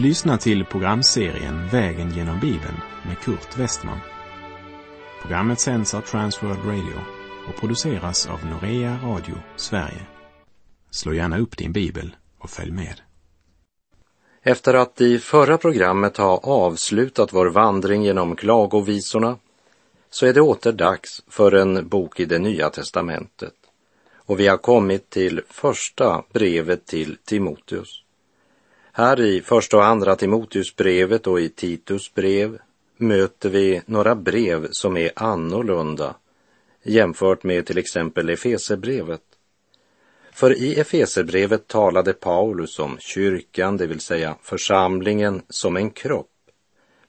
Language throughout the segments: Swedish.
Du lyssnar till programserien Vägen genom Bibeln med Kurt Westman. Programmet sänds av Transworld Radio och produceras av Norea Radio Sverige. Slå gärna upp din bibel och följ med. Efter att i förra programmet ha avslutat vår vandring genom klagovisorna så är det åter dags för en bok i det Nya testamentet. Och vi har kommit till första brevet till Timoteus. Här i första och andra Timoteusbrevet och i Titus brev möter vi några brev som är annorlunda jämfört med till exempel Efesebrevet. För i Efesebrevet talade Paulus om kyrkan, det vill säga församlingen, som en kropp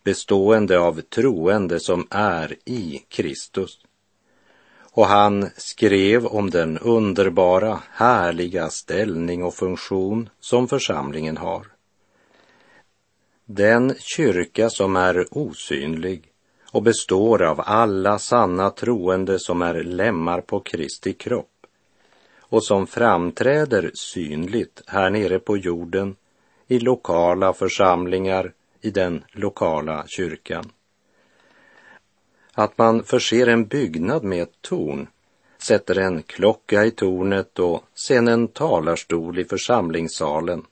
bestående av troende som är i Kristus. Och han skrev om den underbara, härliga ställning och funktion som församlingen har. Den kyrka som är osynlig och består av alla sanna troende som är lemmar på Kristi kropp och som framträder synligt här nere på jorden i lokala församlingar i den lokala kyrkan. Att man förser en byggnad med ett torn, sätter en klocka i tornet och sen en talarstol i församlingssalen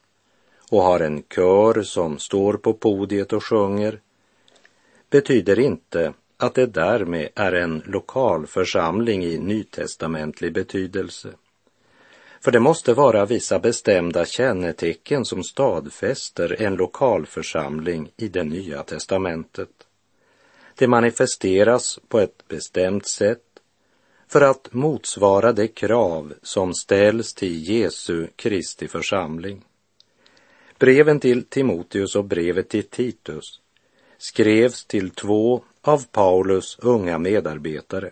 och har en kör som står på podiet och sjunger betyder inte att det därmed är en lokal församling i nytestamentlig betydelse. För det måste vara vissa bestämda kännetecken som stadfäster en lokalförsamling i det nya testamentet. Det manifesteras på ett bestämt sätt för att motsvara de krav som ställs till Jesu Kristi församling. Breven till Timoteus och brevet till Titus skrevs till två av Paulus unga medarbetare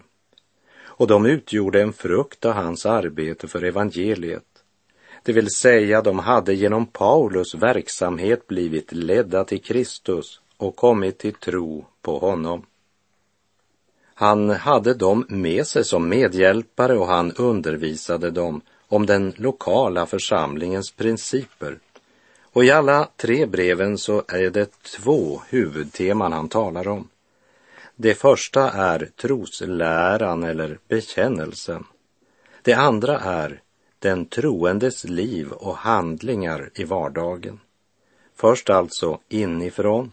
och de utgjorde en frukt av hans arbete för evangeliet. Det vill säga, de hade genom Paulus verksamhet blivit ledda till Kristus och kommit till tro på honom. Han hade dem med sig som medhjälpare och han undervisade dem om den lokala församlingens principer. Och i alla tre breven så är det två huvudteman han talar om. Det första är trosläran eller bekännelsen. Det andra är den troendes liv och handlingar i vardagen. Först alltså inifrån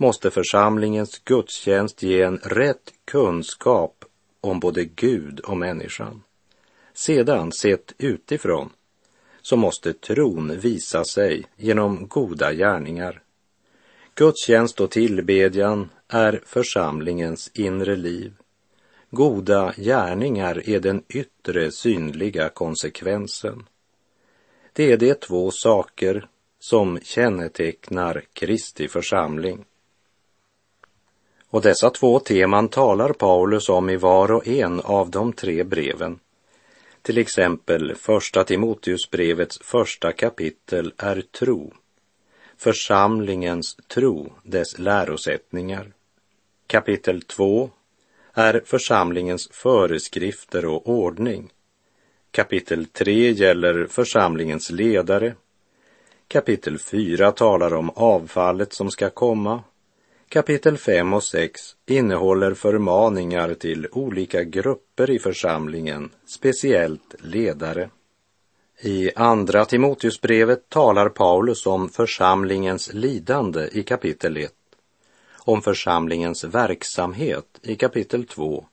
måste församlingens gudstjänst ge en rätt kunskap om både Gud och människan. Sedan, sett utifrån, så måste tron visa sig genom goda gärningar. Gudstjänst och tillbedjan är församlingens inre liv. Goda gärningar är den yttre synliga konsekvensen. Det är de två saker som kännetecknar Kristi församling. Och dessa två teman talar Paulus om i var och en av de tre breven. Till exempel första Timoteusbrevets första kapitel är tro. Församlingens tro, dess lärosättningar. Kapitel 2 är församlingens föreskrifter och ordning. Kapitel 3 gäller församlingens ledare. Kapitel 4 talar om avfallet som ska komma Kapitel 5 och 6 innehåller förmaningar till olika grupper i församlingen, speciellt ledare. I Andra Timoteusbrevet talar Paulus om församlingens lidande i kapitel 1, om församlingens verksamhet i kapitel 2.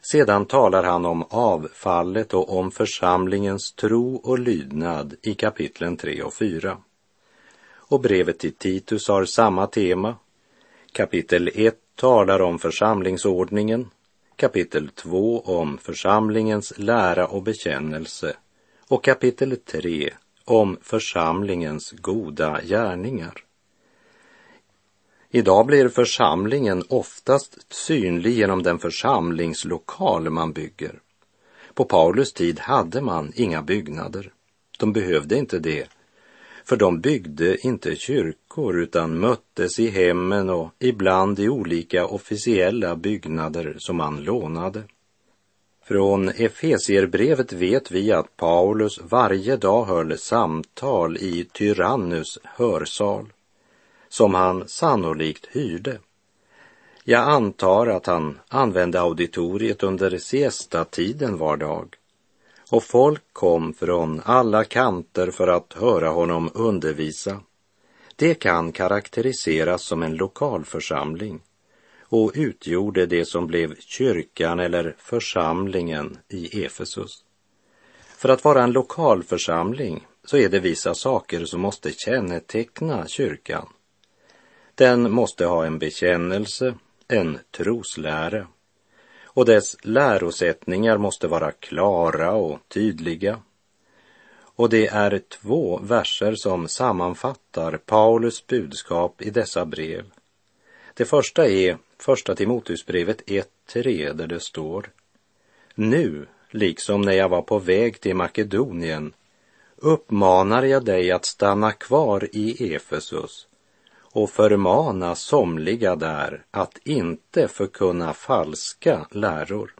Sedan talar han om avfallet och om församlingens tro och lydnad i kapitlen 3 och 4. Och brevet till Titus har samma tema Kapitel 1 talar om församlingsordningen, kapitel 2 om församlingens lära och bekännelse och kapitel 3 om församlingens goda gärningar. Idag blir församlingen oftast synlig genom den församlingslokal man bygger. På Paulus tid hade man inga byggnader. De behövde inte det för de byggde inte kyrkor utan möttes i hemmen och ibland i olika officiella byggnader som man lånade. Från Efesierbrevet vet vi att Paulus varje dag höll samtal i Tyrannus hörsal. som han sannolikt hyrde. Jag antar att han använde auditoriet under siestatiden var dag och folk kom från alla kanter för att höra honom undervisa. Det kan karaktäriseras som en lokalförsamling och utgjorde det som blev kyrkan eller församlingen i Efesus. För att vara en lokalförsamling så är det vissa saker som måste känneteckna kyrkan. Den måste ha en bekännelse, en troslära och dess lärosättningar måste vara klara och tydliga. Och det är två verser som sammanfattar Paulus budskap i dessa brev. Det första är Första Timoteusbrevet 1.3 där det står Nu, liksom när jag var på väg till Makedonien, uppmanar jag dig att stanna kvar i Efesus och förmana somliga där att inte förkunna falska läror.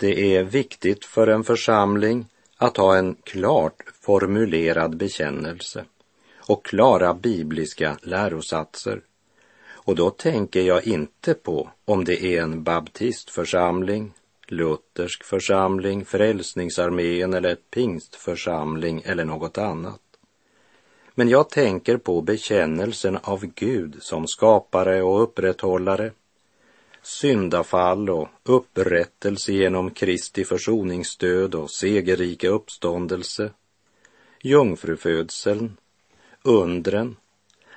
Det är viktigt för en församling att ha en klart formulerad bekännelse och klara bibliska lärosatser. Och då tänker jag inte på om det är en baptistförsamling, luthersk församling, frälsningsarmén eller pingstförsamling eller något annat. Men jag tänker på bekännelsen av Gud som skapare och upprätthållare, syndafall och upprättelse genom Kristi försoningsstöd och segerrika uppståndelse, jungfrufödseln, undren,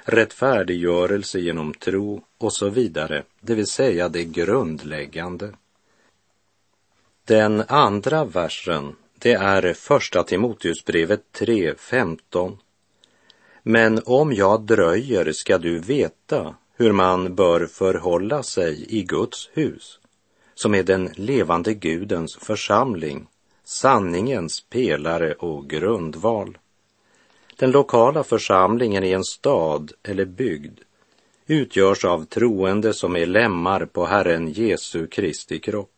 rättfärdiggörelse genom tro och så vidare, det vill säga det grundläggande. Den andra versen, det är första Timoteusbrevet 3, 15 men om jag dröjer ska du veta hur man bör förhålla sig i Guds hus, som är den levande Gudens församling, sanningens pelare och grundval. Den lokala församlingen i en stad eller bygd utgörs av troende som är lemmar på Herren Jesu Kristi kropp.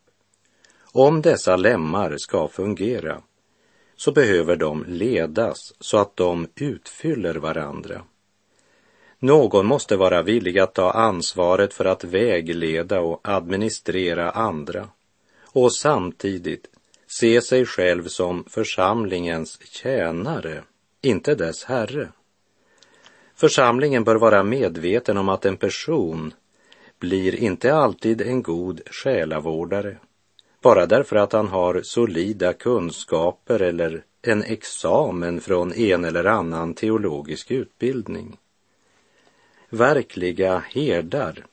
Om dessa lemmar ska fungera så behöver de ledas så att de utfyller varandra. Någon måste vara villig att ta ansvaret för att vägleda och administrera andra och samtidigt se sig själv som församlingens tjänare, inte dess herre. Församlingen bör vara medveten om att en person blir inte alltid en god själavårdare bara därför att han har solida kunskaper eller en examen från en eller annan teologisk utbildning. Verkliga herdar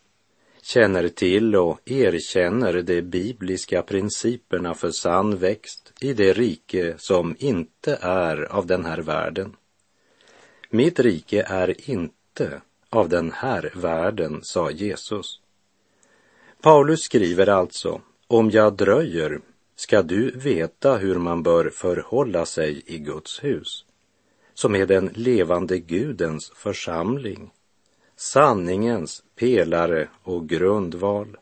känner till och erkänner de bibliska principerna för sann växt i det rike som inte är av den här världen. Mitt rike är inte av den här världen, sa Jesus. Paulus skriver alltså om jag dröjer ska du veta hur man bör förhålla sig i Guds hus, som är den levande Gudens församling, sanningens pelare och grundval.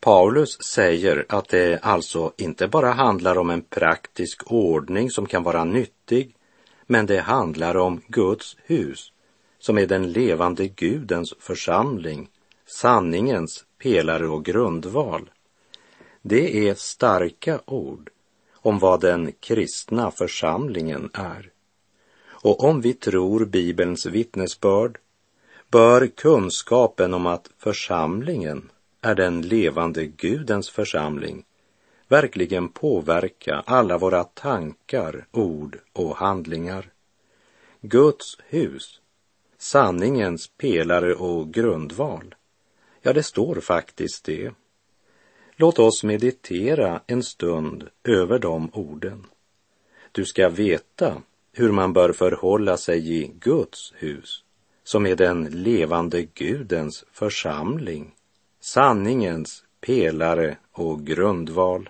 Paulus säger att det alltså inte bara handlar om en praktisk ordning som kan vara nyttig, men det handlar om Guds hus, som är den levande Gudens församling, sanningens pelare och grundval. Det är starka ord om vad den kristna församlingen är. Och om vi tror Bibelns vittnesbörd bör kunskapen om att församlingen är den levande Gudens församling verkligen påverka alla våra tankar, ord och handlingar. Guds hus, sanningens pelare och grundval. Ja, det står faktiskt det Låt oss meditera en stund över de orden. Du ska veta hur man bör förhålla sig i Guds hus, som är den levande Gudens församling, sanningens pelare och grundval.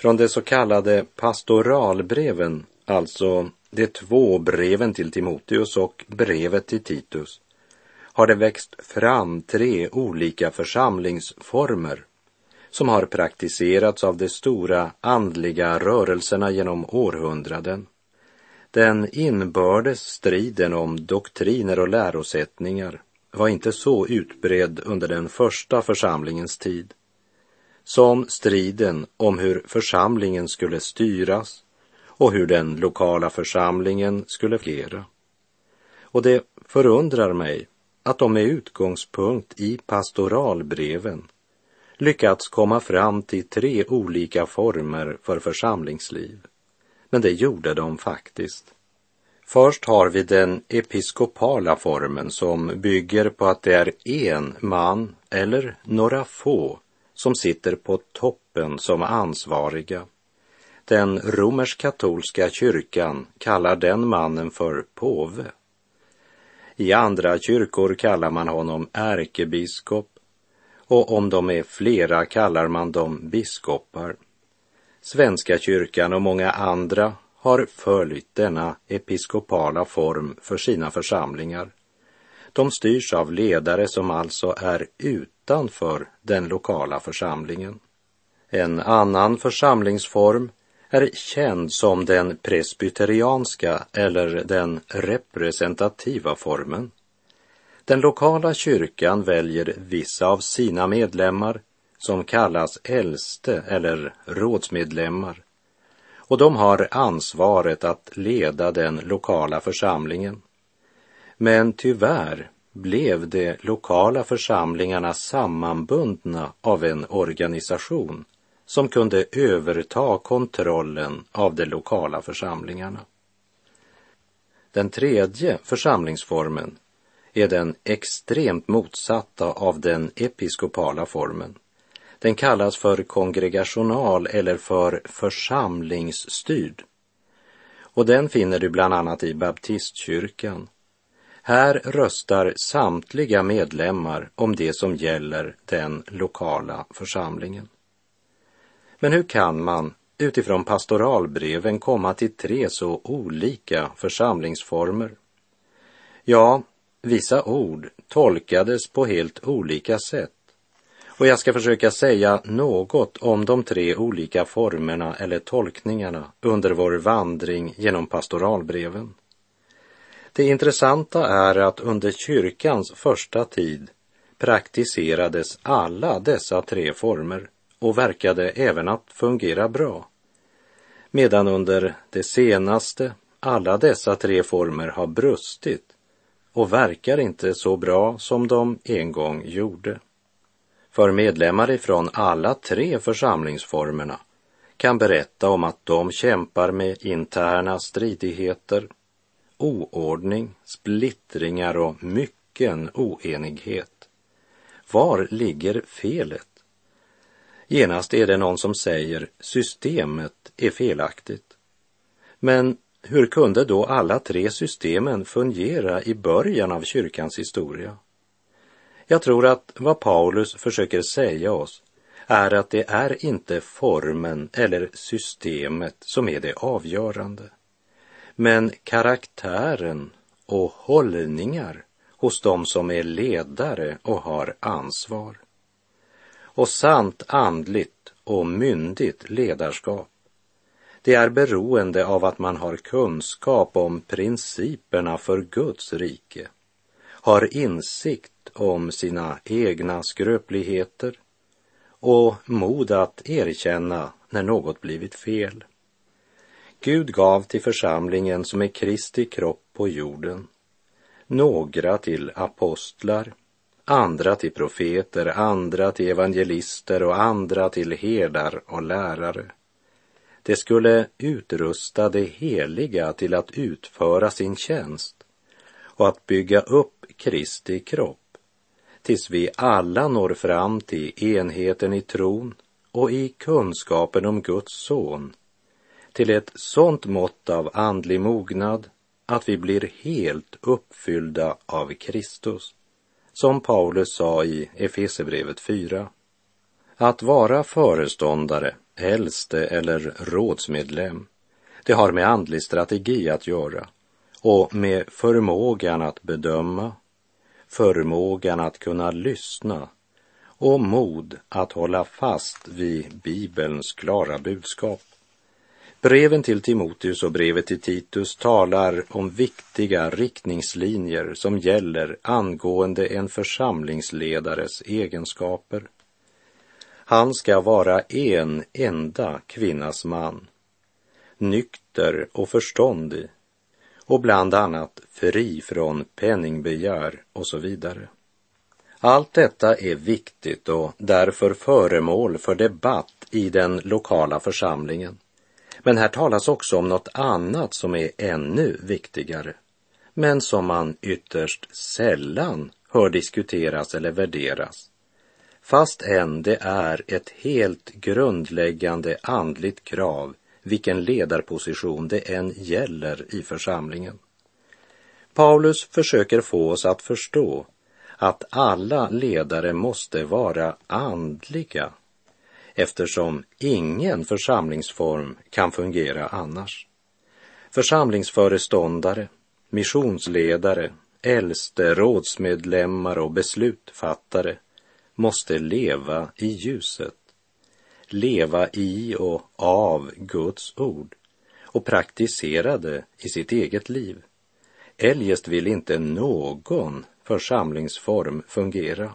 Från de så kallade pastoralbreven, alltså de två breven till Timoteus och brevet till Titus, har det växt fram tre olika församlingsformer som har praktiserats av de stora andliga rörelserna genom århundraden. Den inbördes striden om doktriner och lärosättningar var inte så utbredd under den första församlingens tid som striden om hur församlingen skulle styras och hur den lokala församlingen skulle fungera. Och det förundrar mig att de med utgångspunkt i pastoralbreven lyckats komma fram till tre olika former för församlingsliv. Men det gjorde de faktiskt. Först har vi den episkopala formen som bygger på att det är en man eller några få som sitter på toppen som ansvariga. Den romersk-katolska kyrkan kallar den mannen för påve. I andra kyrkor kallar man honom ärkebiskop och om de är flera kallar man dem biskopar. Svenska kyrkan och många andra har följt denna episkopala form för sina församlingar. De styrs av ledare som alltså är utanför den lokala församlingen. En annan församlingsform är känd som den presbyterianska eller den representativa formen. Den lokala kyrkan väljer vissa av sina medlemmar som kallas äldste eller rådsmedlemmar och de har ansvaret att leda den lokala församlingen. Men tyvärr blev de lokala församlingarna sammanbundna av en organisation som kunde överta kontrollen av de lokala församlingarna. Den tredje församlingsformen är den extremt motsatta av den episkopala formen. Den kallas för kongregational eller för församlingsstyrd. Och den finner du bland annat i baptistkyrkan. Här röstar samtliga medlemmar om det som gäller den lokala församlingen. Men hur kan man utifrån pastoralbreven komma till tre så olika församlingsformer? Ja, vissa ord tolkades på helt olika sätt och jag ska försöka säga något om de tre olika formerna eller tolkningarna under vår vandring genom pastoralbreven. Det intressanta är att under kyrkans första tid praktiserades alla dessa tre former och verkade även att fungera bra. Medan under det senaste alla dessa tre former har brustit och verkar inte så bra som de en gång gjorde. För medlemmar ifrån alla tre församlingsformerna kan berätta om att de kämpar med interna stridigheter, oordning, splittringar och mycken oenighet. Var ligger felet? Genast är det någon som säger systemet är felaktigt. Men hur kunde då alla tre systemen fungera i början av kyrkans historia? Jag tror att vad Paulus försöker säga oss är att det är inte formen eller systemet som är det avgörande, men karaktären och hållningar hos dem som är ledare och har ansvar. Och sant andligt och myndigt ledarskap, det är beroende av att man har kunskap om principerna för Guds rike, har insikt om sina egna skröpligheter och mod att erkänna när något blivit fel. Gud gav till församlingen som är Kristi kropp på jorden några till apostlar, andra till profeter, andra till evangelister och andra till herdar och lärare. Det skulle utrusta det heliga till att utföra sin tjänst och att bygga upp Kristi kropp tills vi alla når fram till enheten i tron och i kunskapen om Guds son, till ett sådant mått av andlig mognad att vi blir helt uppfyllda av Kristus, som Paulus sa i Efesebrevet 4. Att vara föreståndare äldste eller rådsmedlem. Det har med andlig strategi att göra och med förmågan att bedöma, förmågan att kunna lyssna och mod att hålla fast vid Bibelns klara budskap. Breven till Timoteus och brevet till Titus talar om viktiga riktningslinjer som gäller angående en församlingsledares egenskaper. Han ska vara en enda kvinnas man, nykter och förståndig och bland annat fri från penningbegär och så vidare. Allt detta är viktigt och därför föremål för debatt i den lokala församlingen. Men här talas också om något annat som är ännu viktigare, men som man ytterst sällan hör diskuteras eller värderas. Fast än det är ett helt grundläggande andligt krav vilken ledarposition det än gäller i församlingen. Paulus försöker få oss att förstå att alla ledare måste vara andliga eftersom ingen församlingsform kan fungera annars. Församlingsföreståndare, missionsledare, äldste, rådsmedlemmar och beslutsfattare måste leva i ljuset, leva i och av Guds ord och praktisera det i sitt eget liv. Eljest vill inte någon församlingsform fungera.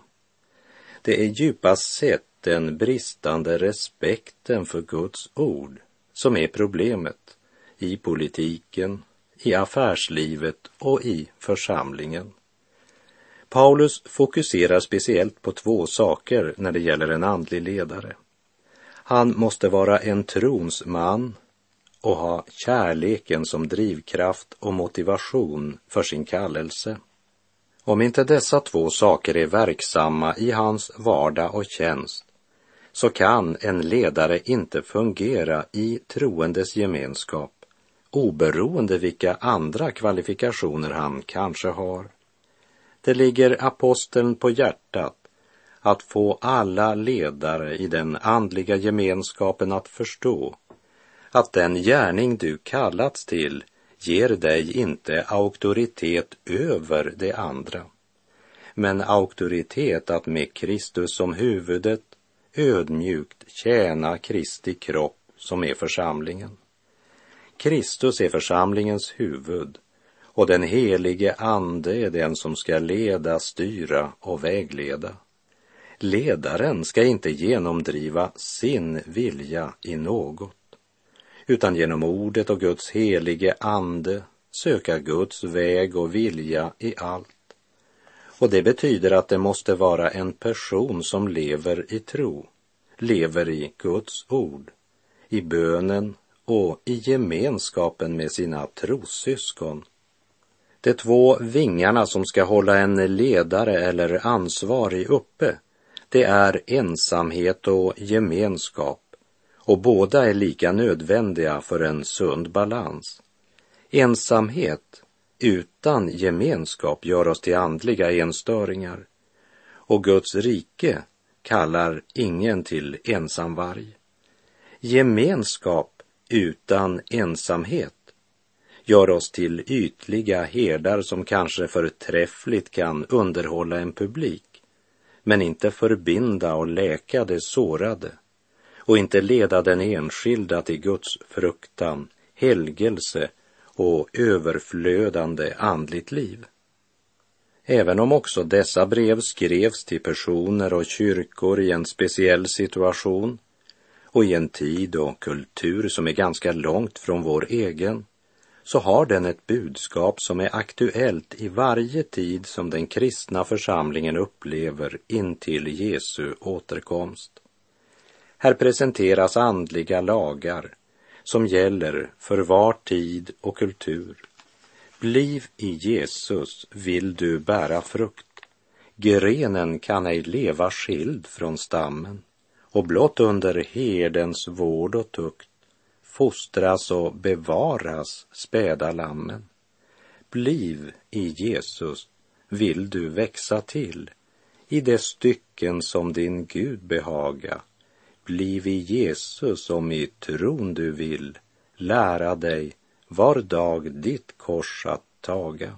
Det är djupast sett den bristande respekten för Guds ord som är problemet i politiken, i affärslivet och i församlingen. Paulus fokuserar speciellt på två saker när det gäller en andlig ledare. Han måste vara en trons man och ha kärleken som drivkraft och motivation för sin kallelse. Om inte dessa två saker är verksamma i hans vardag och tjänst så kan en ledare inte fungera i troendes gemenskap oberoende vilka andra kvalifikationer han kanske har. Det ligger aposteln på hjärtat att få alla ledare i den andliga gemenskapen att förstå att den gärning du kallats till ger dig inte auktoritet över det andra, men auktoritet att med Kristus som huvudet ödmjukt tjäna Kristi kropp som är församlingen. Kristus är församlingens huvud och den helige Ande är den som ska leda, styra och vägleda. Ledaren ska inte genomdriva sin vilja i något, utan genom ordet och Guds helige Ande söka Guds väg och vilja i allt. Och det betyder att det måste vara en person som lever i tro, lever i Guds ord, i bönen och i gemenskapen med sina trossyskon. De två vingarna som ska hålla en ledare eller ansvarig uppe, det är ensamhet och gemenskap och båda är lika nödvändiga för en sund balans. Ensamhet utan gemenskap gör oss till andliga enstöringar och Guds rike kallar ingen till ensamvarg. Gemenskap utan ensamhet gör oss till ytliga herdar som kanske förträffligt kan underhålla en publik, men inte förbinda och läka det sårade och inte leda den enskilda till Guds fruktan, helgelse och överflödande andligt liv. Även om också dessa brev skrevs till personer och kyrkor i en speciell situation och i en tid och kultur som är ganska långt från vår egen, så har den ett budskap som är aktuellt i varje tid som den kristna församlingen upplever intill Jesu återkomst. Här presenteras andliga lagar som gäller för var tid och kultur Bliv i Jesus vill du bära frukt. Grenen kan ej leva skild från stammen och blott under herdens vård och tukt fostras och bevaras späda lammen. Bliv i Jesus vill du växa till i de stycken som din Gud behaga bliv i Jesus om i tron du vill lära dig var dag ditt kors att taga.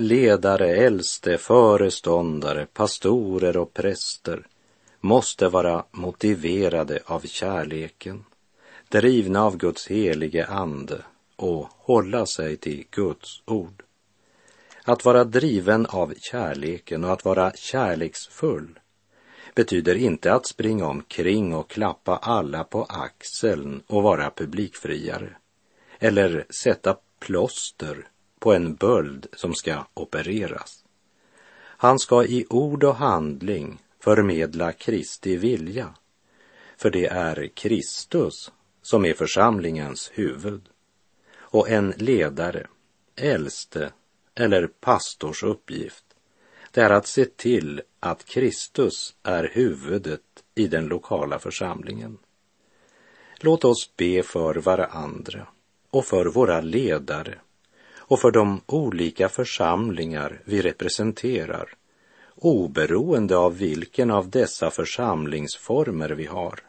Ledare, äldste, föreståndare, pastorer och präster måste vara motiverade av kärleken, drivna av Guds helige ande och hålla sig till Guds ord. Att vara driven av kärleken och att vara kärleksfull betyder inte att springa omkring och klappa alla på axeln och vara publikfriare eller sätta plåster på en böld som ska opereras. Han ska i ord och handling förmedla Kristi vilja, för det är Kristus som är församlingens huvud. Och en ledare, äldste eller pastors uppgift, det är att se till att Kristus är huvudet i den lokala församlingen. Låt oss be för varandra och för våra ledare och för de olika församlingar vi representerar, oberoende av vilken av dessa församlingsformer vi har.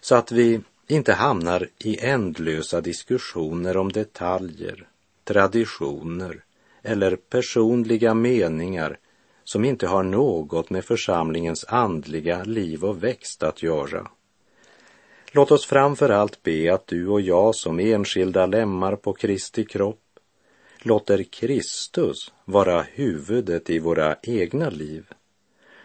Så att vi inte hamnar i ändlösa diskussioner om detaljer, traditioner eller personliga meningar som inte har något med församlingens andliga liv och växt att göra. Låt oss framför allt be att du och jag som enskilda lemmar på Kristi kropp låter Kristus vara huvudet i våra egna liv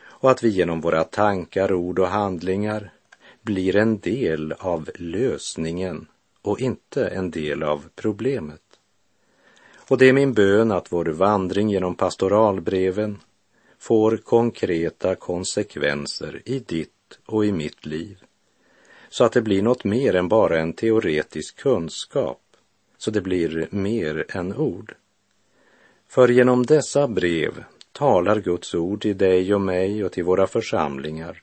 och att vi genom våra tankar, ord och handlingar blir en del av lösningen och inte en del av problemet. Och det är min bön att vår vandring genom pastoralbreven får konkreta konsekvenser i ditt och i mitt liv, så att det blir något mer än bara en teoretisk kunskap så det blir mer än ord. För genom dessa brev talar Guds ord till dig och mig och till våra församlingar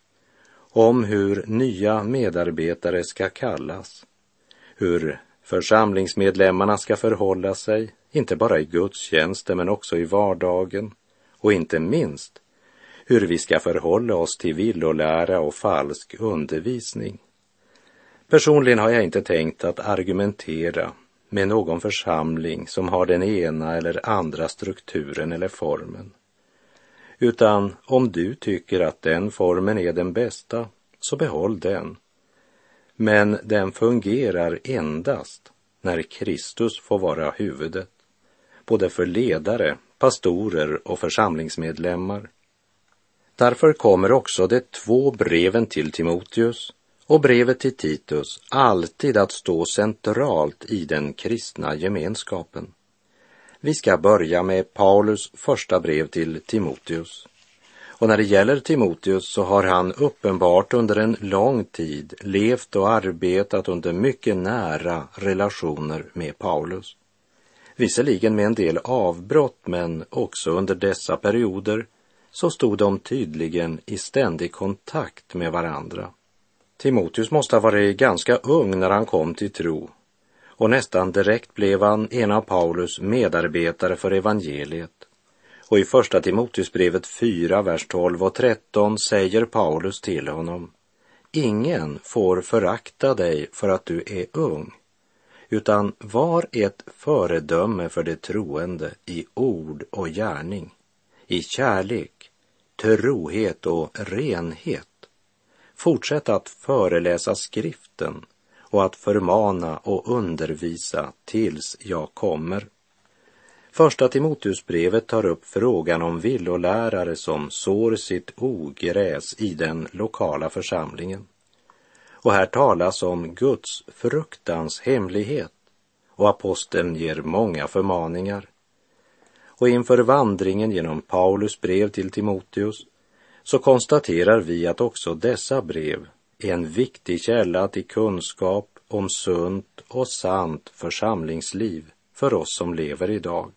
om hur nya medarbetare ska kallas, hur församlingsmedlemmarna ska förhålla sig, inte bara i gudstjänsten men också i vardagen och inte minst hur vi ska förhålla oss till villolära och falsk undervisning. Personligen har jag inte tänkt att argumentera med någon församling som har den ena eller andra strukturen eller formen. Utan om du tycker att den formen är den bästa, så behåll den. Men den fungerar endast när Kristus får vara huvudet, både för ledare, pastorer och församlingsmedlemmar. Därför kommer också de två breven till Timoteus och brevet till Titus alltid att stå centralt i den kristna gemenskapen. Vi ska börja med Paulus första brev till Timoteus. Och när det gäller Timoteus så har han uppenbart under en lång tid levt och arbetat under mycket nära relationer med Paulus. Visserligen med en del avbrott, men också under dessa perioder så stod de tydligen i ständig kontakt med varandra. Timoteus måste ha varit ganska ung när han kom till tro och nästan direkt blev han en av Paulus medarbetare för evangeliet. Och i första Timoteusbrevet 4, vers 12 och 13 säger Paulus till honom Ingen får förakta dig för att du är ung, utan var ett föredöme för det troende i ord och gärning, i kärlek, trohet och renhet. Fortsätt att föreläsa skriften och att förmana och undervisa tills jag kommer. Första Timoteusbrevet tar upp frågan om villolärare som sår sitt ogräs i den lokala församlingen. Och här talas om Guds fruktans hemlighet och aposteln ger många förmaningar. Och inför vandringen genom Paulus brev till Timoteus så konstaterar vi att också dessa brev är en viktig källa till kunskap om sunt och sant församlingsliv för oss som lever idag.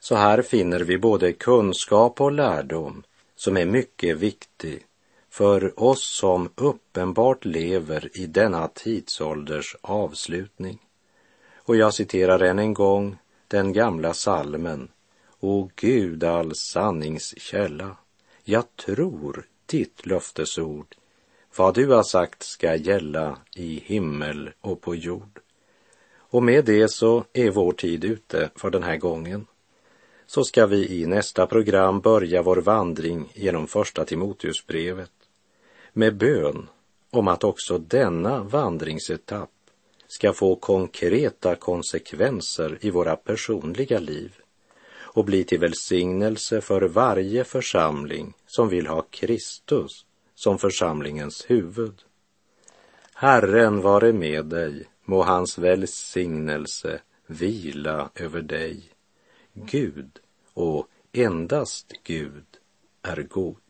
Så här finner vi både kunskap och lärdom som är mycket viktig för oss som uppenbart lever i denna tidsålders avslutning. Och jag citerar än en gång den gamla salmen O Gud all sanningskälla, jag tror ditt löftesord. Vad du har sagt ska gälla i himmel och på jord. Och med det så är vår tid ute för den här gången. Så ska vi i nästa program börja vår vandring genom första Timoteusbrevet med bön om att också denna vandringsetapp ska få konkreta konsekvenser i våra personliga liv och bli till välsignelse för varje församling som vill ha Kristus som församlingens huvud. Herren vare med dig, må hans välsignelse vila över dig. Gud och endast Gud är god.